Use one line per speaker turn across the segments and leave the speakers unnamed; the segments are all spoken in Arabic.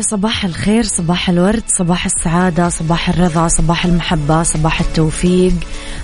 صباح الخير صباح الورد صباح السعادة صباح الرضا صباح المحبة صباح التوفيق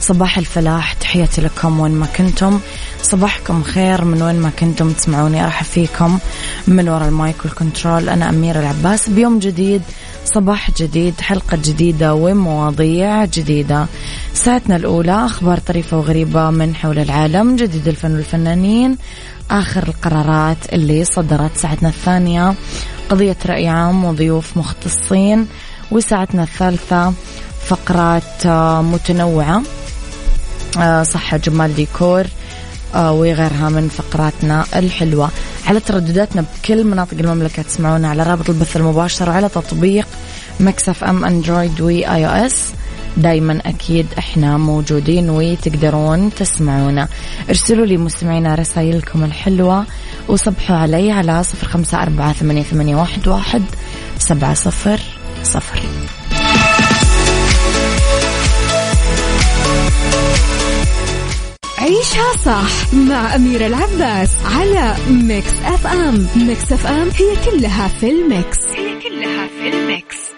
صباح الفلاح. تحياتي لكم وين ما كنتم. صباحكم خير من وين ما كنتم تسمعوني. أرحب فيكم من وراء ال mic وال control أنا أميرة العباس. بيوم جديد صباح جديد حلقة جديدة ومواضيع جديدة. ساعتنا الأولى أخبار طريفة وغريبة من حول العالم جديد الفن والفنانين آخر القرارات اللي صدرت. ساعتنا الثانية قضية رأي عام وضيوف مختصين وساعتنا الثالثة فقرات آه، متنوعة آه، صحة جمال ديكور آه، وغيرها من فقراتنا الحلوة. على تردداتنا بكل مناطق المملكة تسمعونا على رابط البث المباشر وعلى تطبيق Mix FM Android و iOS. دايما أكيد إحنا موجودين وتقدرون تسمعونا. ارسلوا لي مستمعينا رسائلكم الحلوة وصبحوا علي على صفر خمسة أربعة ثمانية, ثمانية واحد, واحد سبعة صفر صفر.
عيشها صح مع أميرة العباس على Mix FM. Mix FM هي كلها في ال mix. هي كلها في ال mix.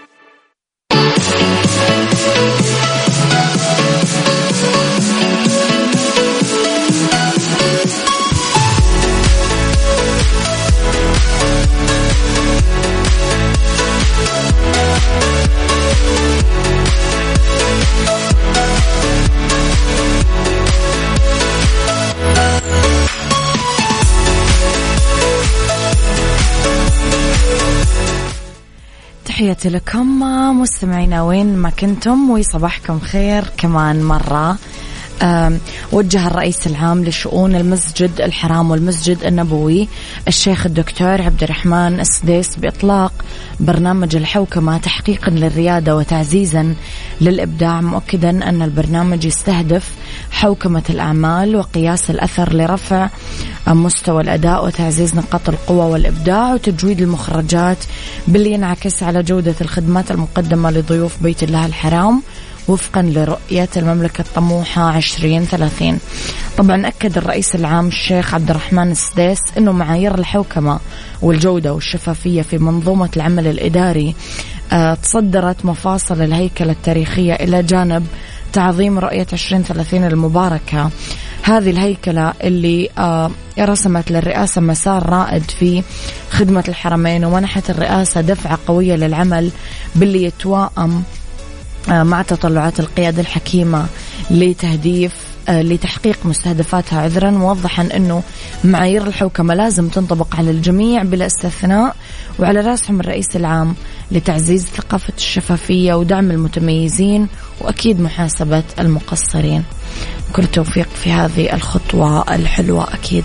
تحياتي لكم مستمعينا وين ما كنتم وصباحكم خير كمان مرة. وجه الرئيس العام لشؤون المسجد الحرام والمسجد النبوي الشيخ الدكتور عبد الرحمن السديس بإطلاق برنامج الحوكمة تحقيقا للريادة وتعزيزا للإبداع مؤكدا أن البرنامج يستهدف حوكمة الأعمال وقياس الأثر لرفع مستوى الأداء وتعزيز نقاط القوة والإبداع وتجويد المخرجات باللي ينعكس على جودة الخدمات المقدمة لضيوف بيت الله الحرام وفقا لرؤية المملكة الطموحة 2030 طبعا أكد الرئيس العام الشيخ عبد الرحمن السديس أنه معايير الحوكمة والجودة والشفافية في منظومة العمل الإداري آه، تصدرت مفاصل الهيكلة التاريخية إلى جانب تعظيم رؤية 2030 المباركة. هذه الهيكلة اللي آه، رسمت للرئاسة مسار رائد في خدمة الحرمين ومنحت الرئاسة دفعة قوية للعمل باللي يتواءم آه، مع تطلعات القيادة الحكيمة لتهديف لتحقيق مستهدفاتها عذرا موضحا إنه معايير الحوكمة لازم تنطبق على الجميع بلا استثناء وعلى رأسهم الرئيس العام لتعزيز ثقافة الشفافية ودعم المتميزين وأكيد محاسبة المقصرين. كل التوفيق في هذه الخطوة الحلوة أكيد.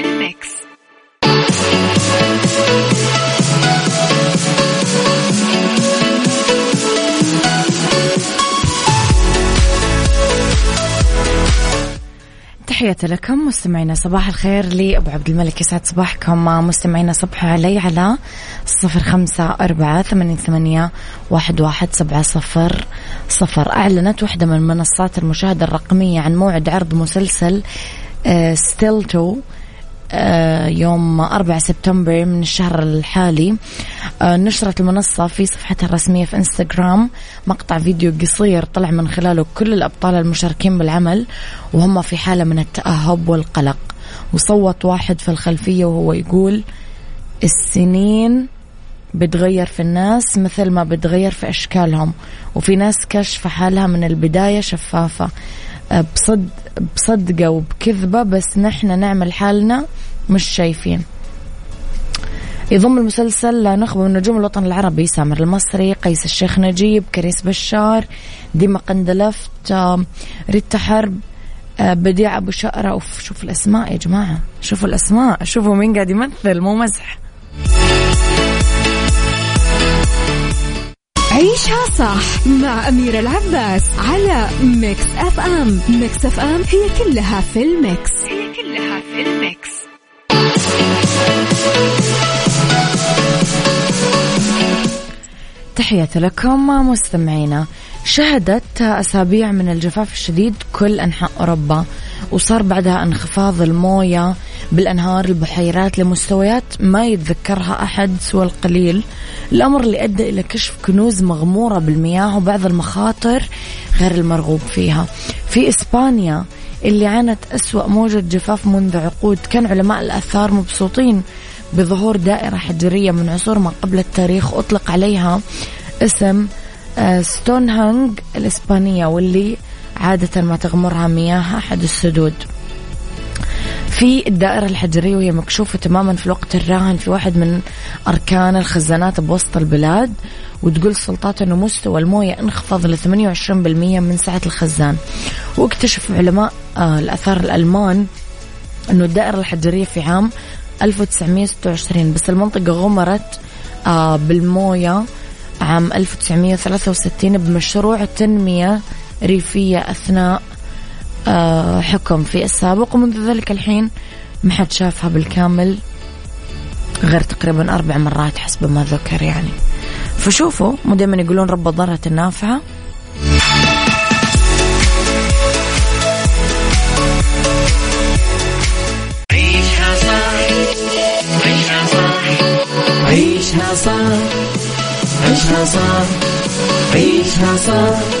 تحياتي لكم مستمعينا صباح الخير لي أبو عبد الملك يسعد صباحكم. مستمعينا صبحوا علي على صفر خمسة أربعة ثمانية, ثمانية واحد, واحد سبعة صفر صفر. أعلنت واحدة من منصات المشاهدة الرقمية عن موعد عرض مسلسل ستيلتو آه، يوم 4 سبتمبر من الشهر الحالي. آه، نشرت المنصة في صفحتها الرسمية في إنستغرام. مقطع فيديو قصير طلع من خلاله كل الأبطال المشاركين بالعمل وهم في حالة من التأهب والقلق. وصوت واحد في الخلفية وهو يقول السنين بتغير في الناس مثل ما بتغير في أشكالهم وفي ناس كشف حالها من البداية شفافة. آه، بصد بصدقة وبكذبة بس نحن نعمل حالنا مش شايفين. يضم المسلسل نخبة من نجوم الوطن العربي سامر المصري قيس الشيخ نجيب كريس بشار ديمة قندلفت ريتا حرب آه، بديع أبو شقرة. أوف شوفوا الأسماء يا جماعة شوفوا الأسماء شوفوا مين قاعد يمثل مو مزح.
عيشها صح مع أميرة العباس على Mix FM. Mix FM هي كلها في ال mix. هي كلها في ال mix.
تحياتي لكم مستمعينا. شهدت أسابيع من الجفاف الشديد كل أنحاء أوروبا. وصار بعدها انخفاض الموية بالأنهار البحيرات لمستويات ما يتذكرها أحد سوى القليل. الأمر اللي أدى إلى كشف كنوز مغمورة بالمياه وبعض المخاطر غير المرغوب فيها. في إسبانيا اللي عانت أسوأ موجة جفاف منذ عقود كان علماء الآثار مبسوطين بظهور دائرة حجرية من عصور ما قبل التاريخ أطلق عليها اسم ستونهانج آه، الإسبانية واللي عادة ما تغمرها مياه أحد السدود. في الدائرة الحجرية وهي مكشوفة تماما في الوقت الراهن في واحد من أركان الخزانات بوسط البلاد وتقول السلطات أنه مستوى الموية انخفض ل 28% من سعة الخزان. واكتشف علماء آه الأثار الألمان أنه الدائرة الحجرية في عام 1926 بس المنطقة غمرت آه بالموية عام 1963 بمشروع تنمية ريفية أثناء آه، حكم في السابق ومنذ ذلك الحين ما حد شافها بالكامل غير تقريبا أربع مرات حسب ما ذكر يعني. فشوفوا مو دائما يقولون رب ضارة النافعة.
عيشها صح عيشها صح عيشها صح عيشها صح عيشها صح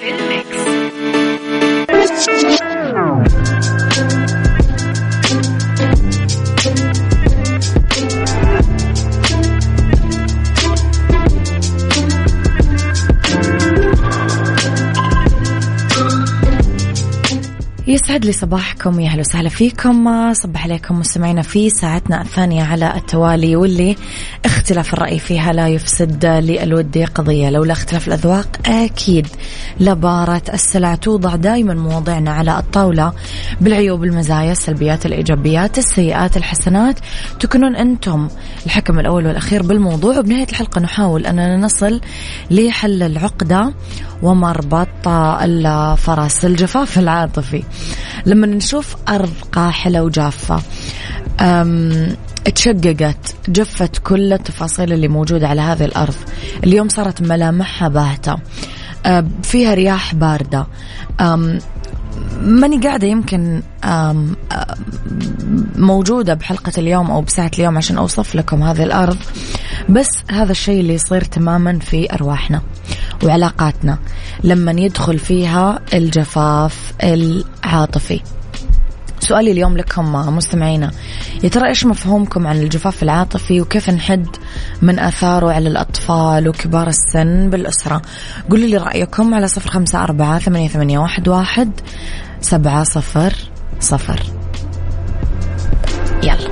يسعد لي صباحكم يا أهلا وسهلا فيكم. صبح عليكم مستمعينا في ساعتنا الثانية على التوالي واللي اختلاف الرأي فيها لا يفسد للود قضية. لولا اختلاف الأذواق أكيد لبارة السلع توضع دائما مواضيعنا على الطاولة. بالعيوب المزايا السلبيات الإيجابيات السيئات الحسنات. تكونون أنتم الحكم الأول والأخير بالموضوع. وبنهاية الحلقة نحاول أننا نصل لحل العقدة ومربط الفرس الجفاف العاطفي. لما نشوف أرض قاحلة وجافة تشققت جفت كل التفاصيل اللي موجودة على هذه الأرض. اليوم صارت ملامحها باهتة فيها رياح باردة. ماني قاعدة يمكن موجودة بحلقة اليوم أو بساعة اليوم عشان أوصف لكم هذه الأرض. بس هذا الشيء اللي يصير تماما في أرواحنا وعلاقاتنا لما يدخل فيها الجفاف العاطفي. سؤالي اليوم لكم مستمعينا يا ترى إيش مفهومكم عن الجفاف العاطفي وكيف نحد من آثاره على الأطفال وكبار السن بالأسرة؟ قولوا لي رأيكم على صفر خمسة أربعة ثمانية, ثمانية واحد, واحد سبعة صفر صفر. يلا.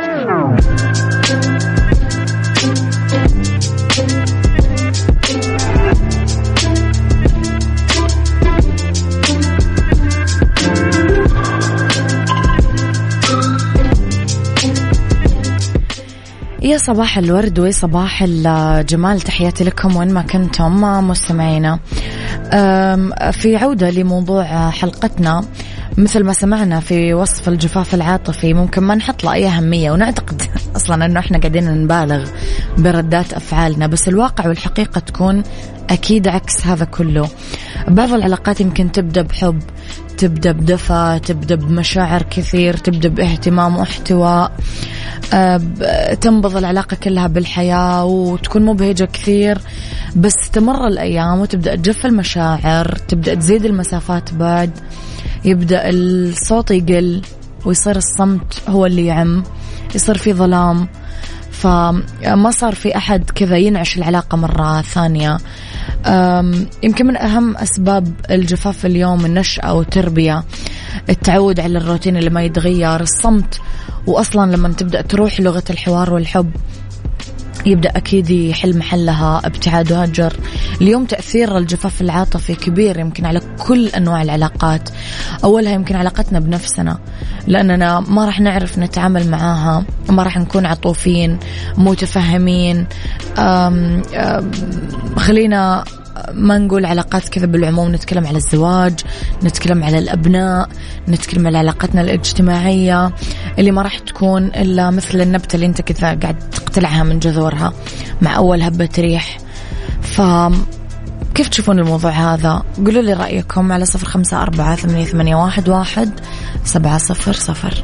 يا صباح الورد وصباح الجمال تحياتي لكم وين ما كنتم مستمعينا. في عودة لموضوع حلقتنا مثل ما سمعنا في وصف الجفاف العاطفي ممكن ما نحط له أي أهمية ونعتقد أصلا أنه إحنا قاعدين نبالغ بردات أفعالنا بس الواقع والحقيقة تكون أكيد عكس هذا كله. بعض العلاقات يمكن تبدأ بحب تبدأ بدفى تبدأ بمشاعر كثير تبدأ باهتمام واحتواء. آه، تنبض العلاقة كلها بالحياة وتكون مبهجة كثير. بس تمر الأيام وتبدأ تجف المشاعر تبدأ تزيد المسافات بعد. يبدأ الصوت يقل ويصير الصمت هو اللي يعم يصير في ظلام. فما صار في أحد كذا ينعش العلاقة مرة ثانية. يمكن من أهم أسباب الجفاف اليوم النشأة والتربية التعود على الروتين اللي ما يتغير الصمت. وأصلا لما تبدأ تروح لغة الحوار والحب يبدأ أكيد يحل محلها ابتعاد وهجر اليوم تأثير الجفاف العاطفي كبير يمكن على كل أنواع العلاقات. أولها يمكن علاقتنا بنفسنا لأننا ما راح نعرف نتعامل معاها ما راح نكون عطوفين متفهمين أم أم خلينا ما نقول علاقات كذا بالعموم نتكلم على الزواج نتكلم على الأبناء نتكلم على علاقتنا الاجتماعية اللي ما راح تكون إلا مثل النبتة اللي أنت كذا قاعد تقتلعها من جذورها مع أول هبة ريح ف كيف تشوفون الموضوع هذا؟ قولوا لي رأيكم على صفر خمسة أربعة ثمانية, واحد, واحد سبعة صفر صفر.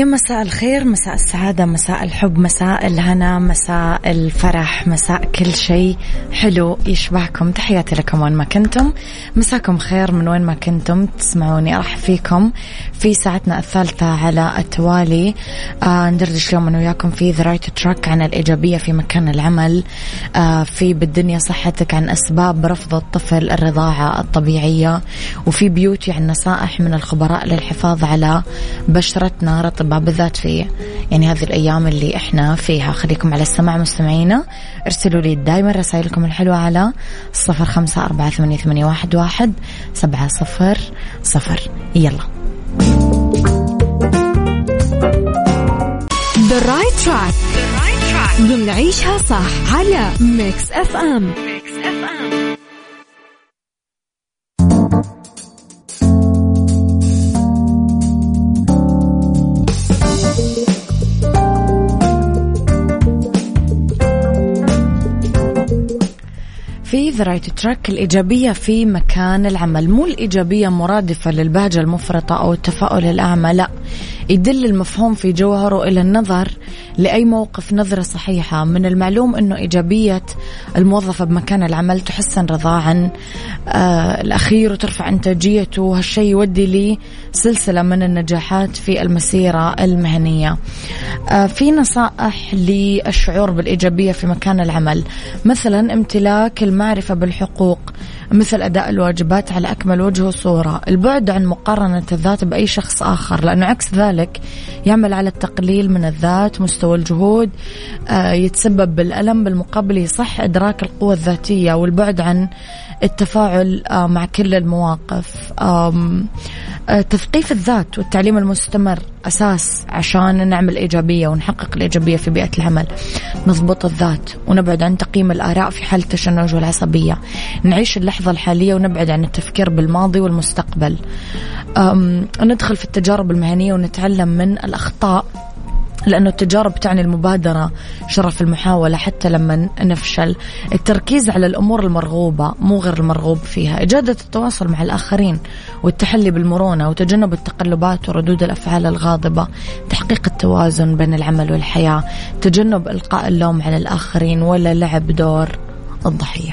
يا مساء الخير مساء السعادة مساء الحب مساء الهنا مساء الفرح مساء كل شيء حلو يشبهكم. تحياتي لكم وين ما كنتم. مساكم خير من وين ما كنتم تسمعوني. أرحب فيكم في ساعتنا الثالثة على التوالي. آه ندردش اليوم أنا وياكم في the right track عن الإيجابية في مكان العمل. آه في بالدنيا صحتك عن أسباب رفض الطفل الرضاعة الطبيعية. وفي beauty عن نصائح من الخبراء للحفاظ على بشرتنا رطبة بالذات في يعني هذه الأيام اللي إحنا فيها. خليكم على السماع مستمعينا. ارسلوا لي دائما رسائلكم الحلوة على صفر خمسة أربعة ثمانية, ثمانية واحد, واحد سبعة صفر صفر. يلا.
The right track. ضمن عيشها صح على Mix FM Mix
FM رايت تراك الإيجابية في مكان العمل مو الإيجابية مرادفة للبهجة المفرطة أو التفاؤل الأعمى لا. يدل المفهوم في جوهره إلى النظر لأي موقف نظرة صحيحة. من المعلوم أنه إيجابية الموظفة بمكان العمل تحسن رضاه عن آه الأخير وترفع إنتاجيته. وهالشيء يودي لسلسلة من النجاحات في المسيرة المهنية. آه في نصائح للشعور بالإيجابية في مكان العمل. مثلا امتلاك المعرفة بالحقوق. مثل أداء الواجبات على أكمل وجه وصورة. البعد عن مقارنة الذات بأي شخص آخر لأنه عكس ذلك يعمل على التقليل من الذات مستوى الجهود آه، يتسبب بالألم بالمقابل يصح إدراك القوة الذاتية والبعد عن التفاعل آه، مع كل المواقف. آه، تثقيف الذات والتعليم المستمر أساس عشان نعمل إيجابية ونحقق الإيجابية في بيئة العمل. نضبط الذات ونبعد عن تقييم الآراء في حال التشنج والعصبية. نعيش اللحظة الحالية ونبعد عن التفكير بالماضي والمستقبل. ندخل في التجارب المهنية ونتعلم من الأخطاء لأنه التجارب تعني المبادرة شرف المحاولة حتى لما نفشل. التركيز على الأمور المرغوبة مو غير المرغوب فيها. إجادة التواصل مع الآخرين والتحلي بالمرونة وتجنب التقلبات وردود الأفعال الغاضبة. تحقيق التوازن بين العمل والحياة. تجنب إلقاء اللوم على الآخرين ولا لعب دور الضحية.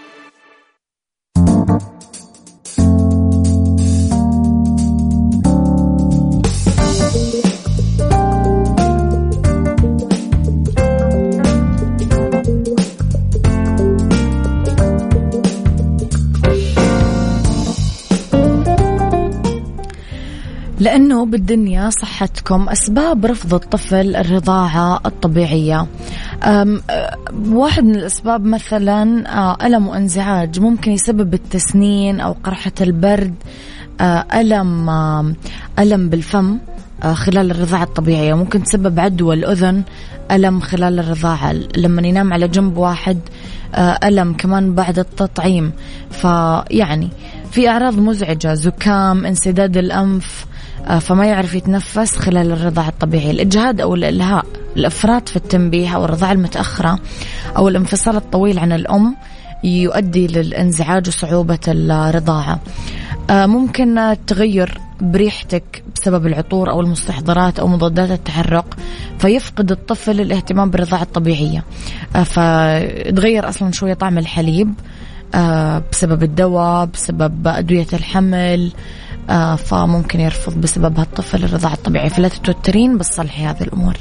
لأنه بالدنيا صحتكم أسباب رفض الطفل الرضاعة الطبيعية. واحد من الأسباب مثلا ألم وانزعاج ممكن يسبب التسنين أو قرحة البرد ألم ألم بالفم خلال الرضاعة الطبيعية. ممكن تسبب عدوى الأذن ألم خلال الرضاعة. لما ينام على جنب واحد ألم كمان بعد التطعيم. فيعني في أعراض مزعجة زكام انسداد الأنف آه، فما يعرف يتنفس خلال الرضاعة الطبيعي. الإجهاد أو الإلهاء الإفراط في التنبيه أو الرضاعة المتأخرة أو الانفصال الطويل عن الأم يؤدي للانزعاج وصعوبة الرضاعة. آه، ممكن تغير بريحتك بسبب العطور أو المستحضرات أو مضادات التحرق فيفقد الطفل الاهتمام بالرضاعة الطبيعية. آه، فتغير أصلا شوية طعم الحليب بسبب الدواء بسبب أدوية الحمل آه، فممكن يرفض بسببها الطفل الرضاعة الطبيعي. فلا تتوترين بس صلحي هذه الأمور.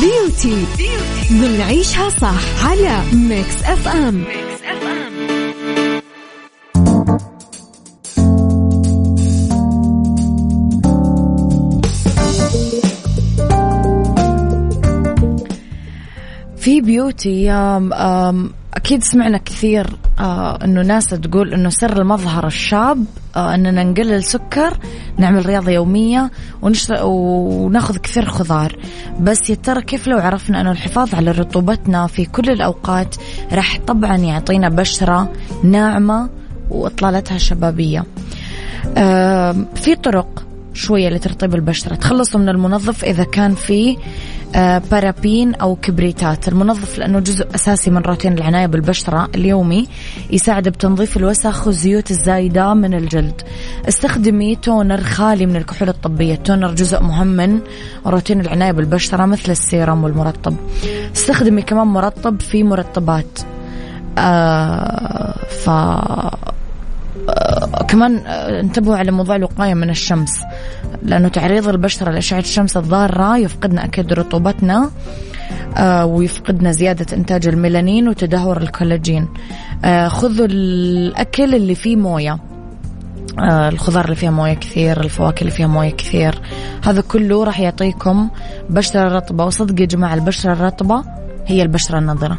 beauty ضمن عيشها صح على Mix FM Mix FM
في بيوتي أكيد سمعنا كثير آه إنه ناس تقول إنه سر المظهر الشاب آه إننا نقلل سكر نعمل رياضة يومية وناخذ كثير خضار. بس يا ترى كيف لو عرفنا إنه الحفاظ على رطوبتنا في كل الأوقات راح طبعا يعطينا بشرة ناعمة وإطلالتها شبابية. آه في طرق. شوية لترطيب البشرة. تخلصوا من المنظف إذا كان في آه، بارابين أو كبريتات. المنظف لأنه جزء أساسي من روتين العناية بالبشرة اليومي يساعد بتنظيف الوسخ والزيوت الزايدة من الجلد. استخدمي toner خالي من الكحول الطبية. ال toner جزء مهم من روتين العناية بالبشرة مثل السيرم والمرطب. استخدمي كمان مرطب في مرطبات. آه ف آه، كمان آه، انتبهوا على موضوع الوقاية من الشمس لأنه تعريض البشرة لأشعة الشمس الضارة يفقدنا أكيد رطوبتنا آه ويفقدنا زيادة إنتاج الميلانين وتدهور الكولاجين. آه خذوا الأكل اللي فيه موية. الخضار اللي فيها موية كثير الفواكه اللي فيها موية كثير. هذا كله راح يعطيكم بشرة رطبة وصدق يا جماعة البشرة الرطبة هي البشرة النضرة